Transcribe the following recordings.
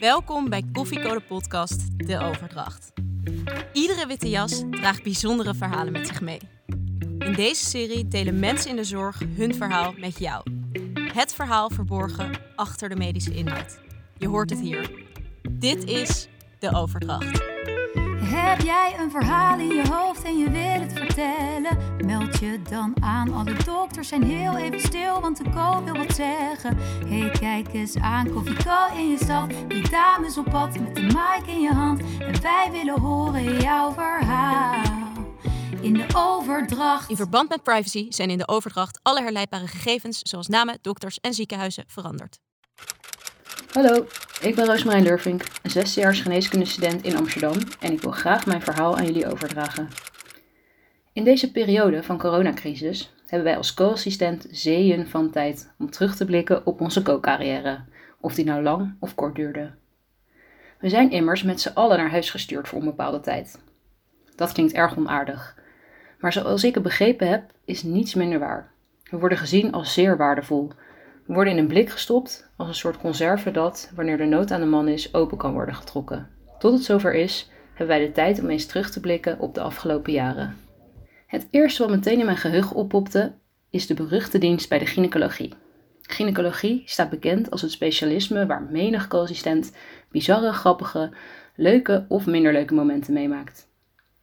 Welkom bij Koffiecode Podcast De Overdracht. Iedere witte jas draagt bijzondere verhalen met zich mee. In deze serie delen mensen in de zorg hun verhaal met jou. Het verhaal verborgen achter de medische inhoud. Je hoort het hier. Dit is De Overdracht. Heb jij een verhaal in je hoofd en je? Meld je dan aan. Alle dokters zijn heel even stil, want de co wil wat zeggen. Hey, kijk eens aan, Koffie in je stad. Die dames op pad met de mic in je hand. En wij willen horen jouw verhaal. In de overdracht. In verband met privacy zijn in de overdracht alle herleidbare gegevens, zoals namen, dokters en ziekenhuizen, veranderd. Hallo, ik ben Roosmarijn Lurvink, een zesdejaars geneeskundestudent in Amsterdam en ik wil graag mijn verhaal aan jullie overdragen. In deze periode van coronacrisis hebben wij als co-assistent zeeën van tijd om terug te blikken op onze co-carrière, of die nou lang of kort duurde. We zijn immers met z'n allen naar huis gestuurd voor onbepaalde tijd. Dat klinkt erg onaardig, maar zoals ik het begrepen heb, is niets minder waar. We worden gezien als zeer waardevol worden in een blik gestopt als een soort conserve dat, wanneer de nood aan de man is, open kan worden getrokken. Tot het zover is, hebben wij de tijd om eens terug te blikken op de afgelopen jaren. Het eerste wat meteen in mijn geheugen oppopte, is de beruchte dienst bij de gynaecologie. Gynaecologie staat bekend als het specialisme waar menig co-assistent bizarre, grappige, leuke of minder leuke momenten meemaakt.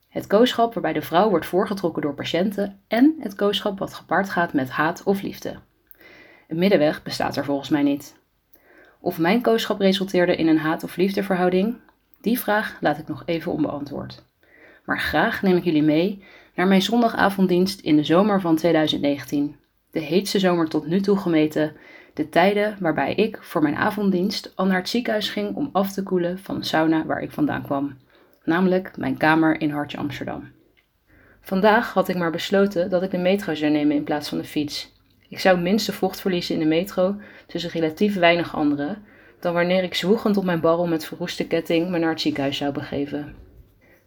Het kooschap waarbij de vrouw wordt voorgetrokken door patiënten en het kooschap wat gepaard gaat met haat of liefde. Een middenweg bestaat er volgens mij niet. Of mijn kooschap resulteerde in een haat- of liefdeverhouding, die vraag laat ik nog even onbeantwoord. Maar graag neem ik jullie mee naar mijn zondagavonddienst in de zomer van 2019. De heetste zomer tot nu toe gemeten, de tijden waarbij ik voor mijn avonddienst al naar het ziekenhuis ging om af te koelen van de sauna waar ik vandaan kwam, namelijk mijn kamer in Hartje Amsterdam. Vandaag had ik maar besloten dat ik de metro zou nemen in plaats van de fiets. Ik zou minste vocht verliezen in de metro tussen relatief weinig anderen, dan wanneer ik zwoegend op mijn barrel met verroeste ketting me naar het ziekenhuis zou begeven.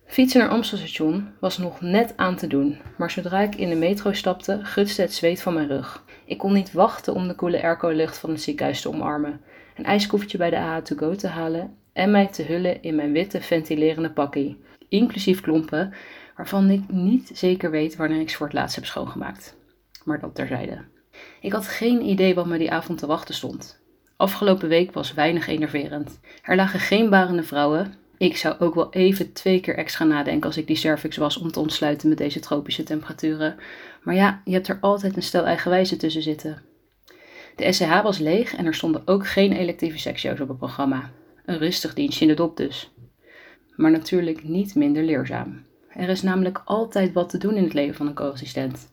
Fietsen naar Amstelstation was nog net aan te doen, maar zodra ik in de metro stapte, gutste het zweet van mijn rug. Ik kon niet wachten om de koele airco-lucht van het ziekenhuis te omarmen, een ijskoffertje bij de AH2Go te halen en mij te hullen in mijn witte ventilerende pakkie, inclusief klompen, waarvan ik niet zeker weet wanneer ik ze voor het laatst heb schoongemaakt. Maar dat terzijde. Ik had geen idee wat me die avond te wachten stond. Afgelopen week was weinig enerverend. Er lagen geen barende vrouwen. Ik zou ook wel even twee keer extra nadenken als ik die cervix was om te ontsluiten met deze tropische temperaturen. Maar ja, je hebt er altijd een stel eigenwijze tussen zitten. De SCH was leeg en er stonden ook geen electieve seksshows op het programma. Een rustig dienstje in de dop dus. Maar natuurlijk niet minder leerzaam. Er is namelijk altijd wat te doen in het leven van een co-assistent.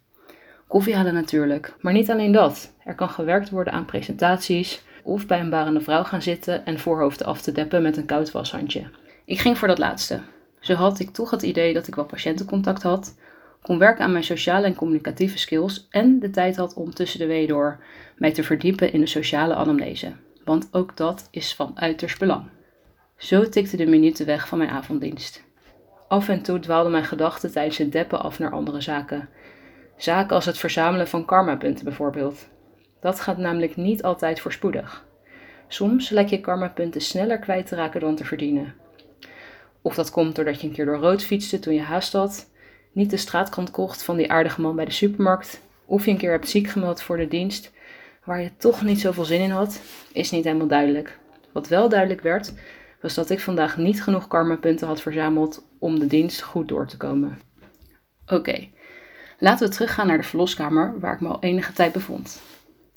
Koffie halen natuurlijk, maar niet alleen dat. Er kan gewerkt worden aan presentaties of bij een barende vrouw gaan zitten en voorhoofden af te deppen met een koud washandje. Ik ging voor dat laatste. Zo had ik toch het idee dat ik wel patiëntencontact had, kon werken aan mijn sociale en communicatieve skills en de tijd had om tussen de wee door mij te verdiepen in de sociale anamnese. Want ook dat is van uiterst belang. Zo tikte de minuten weg van mijn avonddienst. Af en toe dwaalden mijn gedachten tijdens het deppen af naar andere zaken Zaken als het verzamelen van karmapunten bijvoorbeeld. Dat gaat namelijk niet altijd voorspoedig. Soms lijkt je karmapunten sneller kwijt te raken dan te verdienen. Of dat komt doordat je een keer door rood fietste toen je haast had, niet de straatkant kocht van die aardige man bij de supermarkt, of je een keer hebt ziek gemeld voor de dienst waar je toch niet zoveel zin in had, is niet helemaal duidelijk. Wat wel duidelijk werd, was dat ik vandaag niet genoeg karmapunten had verzameld om de dienst goed door te komen. Oké, Laten we teruggaan naar de verloskamer waar ik me al enige tijd bevond.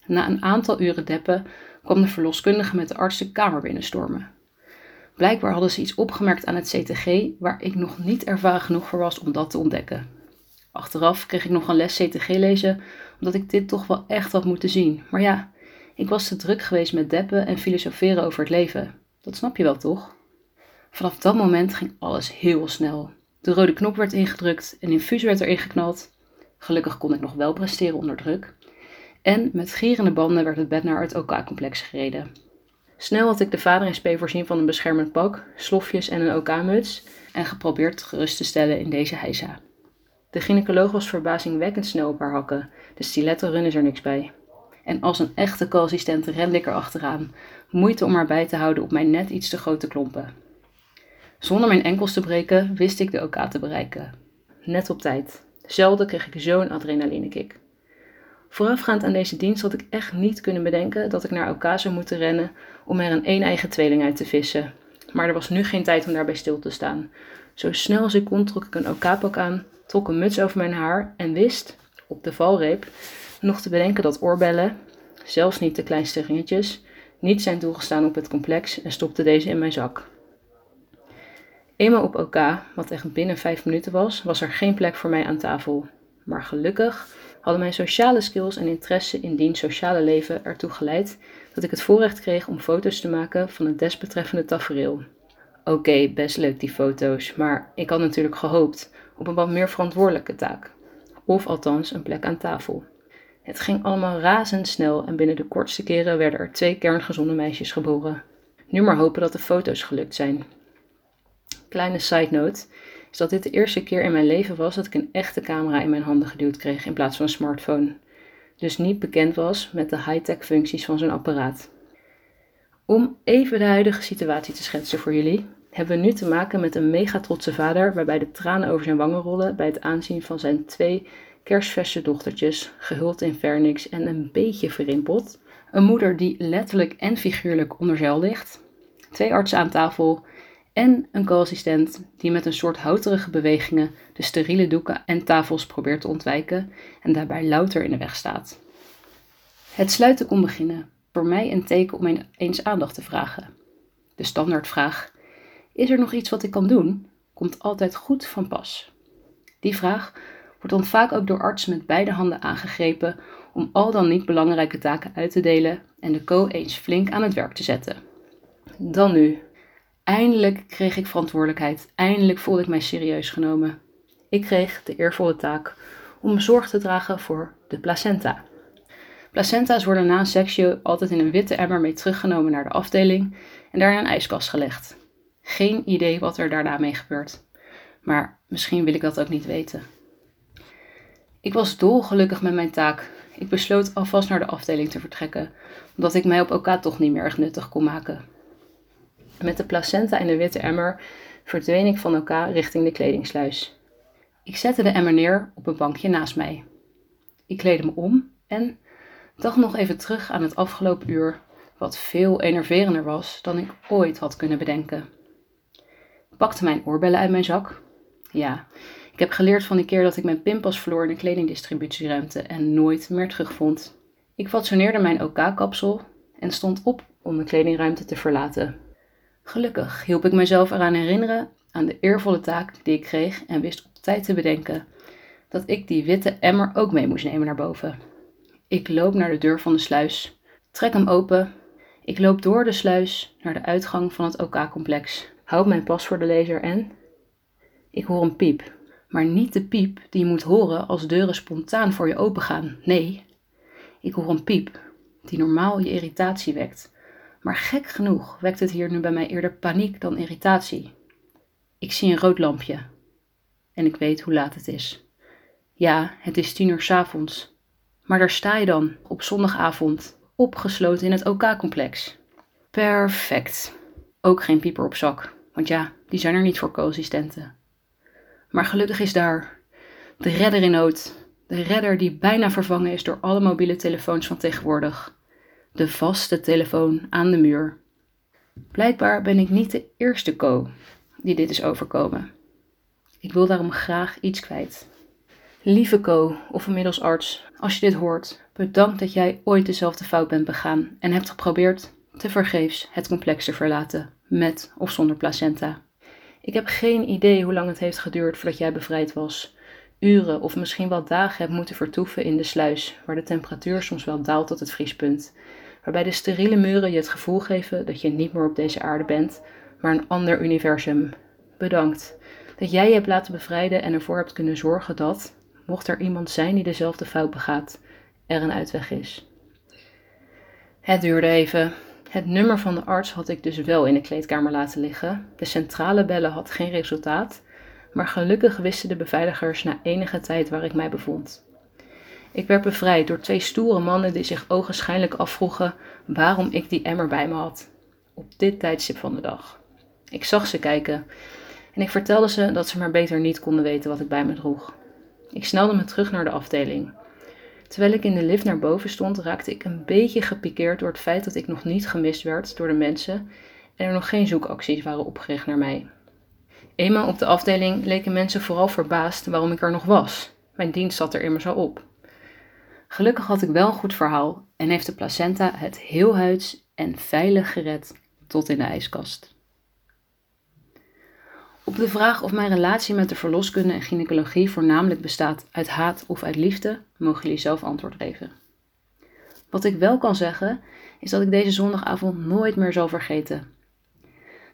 Na een aantal uren deppen kwam de verloskundige met de arts de kamer binnenstormen. Blijkbaar hadden ze iets opgemerkt aan het CTG waar ik nog niet ervaren genoeg voor was om dat te ontdekken. Achteraf kreeg ik nog een les CTG lezen, omdat ik dit toch wel echt had moeten zien. Maar ja, ik was te druk geweest met deppen en filosoferen over het leven. Dat snap je wel toch? Vanaf dat moment ging alles heel snel. De rode knop werd ingedrukt, een infuus werd erin geknald Gelukkig kon ik nog wel presteren onder druk. En met gierende banden werd het bed naar het OK-complex gereden. Snel had ik de vader in spe voorzien van een beschermend pak, slofjes en een OK-muts en geprobeerd gerust te stellen in deze heisa. De gynaecoloog was verbazingwekkend snel op haar hakken, de stiletto run is er niks bij. En als een echte co-assistent rende ik er achteraan, moeite om haar bij te houden op mijn net iets te grote klompen. Zonder mijn enkels te breken wist ik de OK te bereiken. Net op tijd. Zelden kreeg ik zo'n adrenalinekick. Voorafgaand aan deze dienst had ik echt niet kunnen bedenken dat ik naar OK zou moeten rennen om er een een-eigen tweeling uit te vissen. Maar er was nu geen tijd om daarbij stil te staan. Zo snel als ik kon trok ik een OK-pak aan, trok een muts over mijn haar en wist, op de valreep, nog te bedenken dat oorbellen, zelfs niet de kleinste ringetjes, niet zijn toegestaan op het complex en stopte deze in mijn zak. Eenmaal op OK, wat echt binnen vijf minuten was, was er geen plek voor mij aan tafel. Maar gelukkig hadden mijn sociale skills en interesse in diens sociale leven ertoe geleid dat ik het voorrecht kreeg om foto's te maken van het desbetreffende tafereel. Oké, best leuk die foto's, maar ik had natuurlijk gehoopt op een wat meer verantwoordelijke taak. Of althans een plek aan tafel. Het ging allemaal razendsnel en binnen de kortste keren werden er twee kerngezonde meisjes geboren. Nu maar hopen dat de foto's gelukt zijn. Kleine side note is dat dit de eerste keer in mijn leven was dat ik een echte camera in mijn handen geduwd kreeg in plaats van een smartphone. Dus niet bekend was met de high-tech functies van zo'n apparaat. Om even de huidige situatie te schetsen voor jullie, hebben we nu te maken met een mega trotse vader waarbij de tranen over zijn wangen rollen bij het aanzien van zijn twee kerstverse dochtertjes, gehuld in vernix en een beetje verrimpeld. Een moeder die letterlijk en figuurlijk onder zeil ligt. Twee artsen aan tafel en een co-assistent die met een soort houterige bewegingen de steriele doeken en tafels probeert te ontwijken en daarbij louter in de weg staat. Het sluiten kon beginnen, voor mij een teken om eens aandacht te vragen. De standaardvraag: Is er nog iets wat ik kan doen? komt altijd goed van pas. Die vraag wordt dan vaak ook door artsen met beide handen aangegrepen om al dan niet belangrijke taken uit te delen en de co eens flink aan het werk te zetten. Dan nu, Eindelijk kreeg ik verantwoordelijkheid. Eindelijk voelde ik mij serieus genomen. Ik kreeg de eervolle taak om zorg te dragen voor de placenta. Placenta's worden na een seksje altijd in een witte emmer mee teruggenomen naar de afdeling en daar in een ijskast gelegd. Geen idee wat er daarna mee gebeurt. Maar misschien wil ik dat ook niet weten. Ik was dolgelukkig met mijn taak. Ik besloot alvast naar de afdeling te vertrekken, omdat ik mij op elkaar toch niet meer erg nuttig kon maken. Met de placenta in de witte emmer verdween ik van elkaar richting de kledingsluis. Ik zette de emmer neer op een bankje naast mij. Ik kleedde me om en dacht nog even terug aan het afgelopen uur, wat veel enerverender was dan ik ooit had kunnen bedenken. Ik pakte mijn oorbellen uit mijn zak. Ja, ik heb geleerd van die keer dat ik mijn pinpas verloor in de kledingdistributieruimte en nooit meer terugvond. Ik fatsoeneerde mijn OK-kapsel en stond op om de kledingruimte te verlaten. Gelukkig hielp ik mezelf eraan herinneren aan de eervolle taak die ik kreeg en wist op tijd te bedenken dat ik die witte emmer ook mee moest nemen naar boven. Ik loop naar de deur van de sluis, trek hem open. Ik loop door de sluis naar de uitgang van het OK-complex, houd mijn pas voor de lezer en. Ik hoor een piep, maar niet de piep die je moet horen als deuren spontaan voor je opengaan. Nee, ik hoor een piep die normaal je irritatie wekt maar gek genoeg wekt het hier nu bij mij eerder paniek dan irritatie. Ik zie een rood lampje en ik weet hoe laat het is. Ja, het is tien uur s avonds. Maar daar sta je dan, op zondagavond, opgesloten in het OK-complex. Perfect. Ook geen pieper op zak, want ja, die zijn er niet voor co-assistenten. Maar gelukkig is daar de redder in nood. De redder die bijna vervangen is door alle mobiele telefoons van tegenwoordig de vaste telefoon aan de muur. Blijkbaar ben ik niet de eerste co die dit is overkomen. Ik wil daarom graag iets kwijt. Lieve co, of inmiddels arts, als je dit hoort, bedankt dat jij ooit dezelfde fout bent begaan en hebt geprobeerd te vergeefs het complex te verlaten, met of zonder placenta. Ik heb geen idee hoe lang het heeft geduurd voordat jij bevrijd was. Uren of misschien wel dagen hebt moeten vertoeven in de sluis, waar de temperatuur soms wel daalt tot het vriespunt waarbij de steriele muren je het gevoel geven dat je niet meer op deze aarde bent, maar een ander universum. Bedankt dat jij je hebt laten bevrijden en ervoor hebt kunnen zorgen dat, mocht er iemand zijn die dezelfde fout begaat, er een uitweg is. Het duurde even. Het nummer van de arts had ik dus wel in de kleedkamer laten liggen. De centrale bellen had geen resultaat, maar gelukkig wisten de beveiligers na enige tijd waar ik mij bevond. Ik werd bevrijd door twee stoere mannen die zich ogenschijnlijk afvroegen waarom ik die emmer bij me had. Op dit tijdstip van de dag. Ik zag ze kijken en ik vertelde ze dat ze maar beter niet konden weten wat ik bij me droeg. Ik snelde me terug naar de afdeling. Terwijl ik in de lift naar boven stond, raakte ik een beetje gepikeerd door het feit dat ik nog niet gemist werd door de mensen en er nog geen zoekacties waren opgericht naar mij. Eenmaal op de afdeling leken mensen vooral verbaasd waarom ik er nog was. Mijn dienst zat er immers al op. Gelukkig had ik wel een goed verhaal en heeft de placenta het heel huids en veilig gered tot in de ijskast. Op de vraag of mijn relatie met de verloskunde en gynaecologie voornamelijk bestaat uit haat of uit liefde, mogen jullie zelf antwoord geven. Wat ik wel kan zeggen, is dat ik deze zondagavond nooit meer zal vergeten.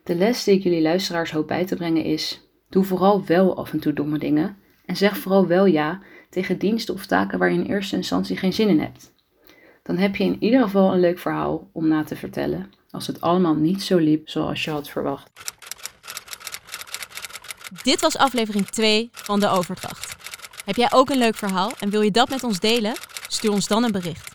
De les die ik jullie luisteraars hoop bij te brengen is: doe vooral wel af en toe domme dingen en zeg vooral wel ja tegen diensten of taken waar je in eerste instantie geen zin in hebt. Dan heb je in ieder geval een leuk verhaal om na te vertellen als het allemaal niet zo liep zoals je had verwacht. Dit was aflevering 2 van De Overdracht. Heb jij ook een leuk verhaal en wil je dat met ons delen? Stuur ons dan een bericht.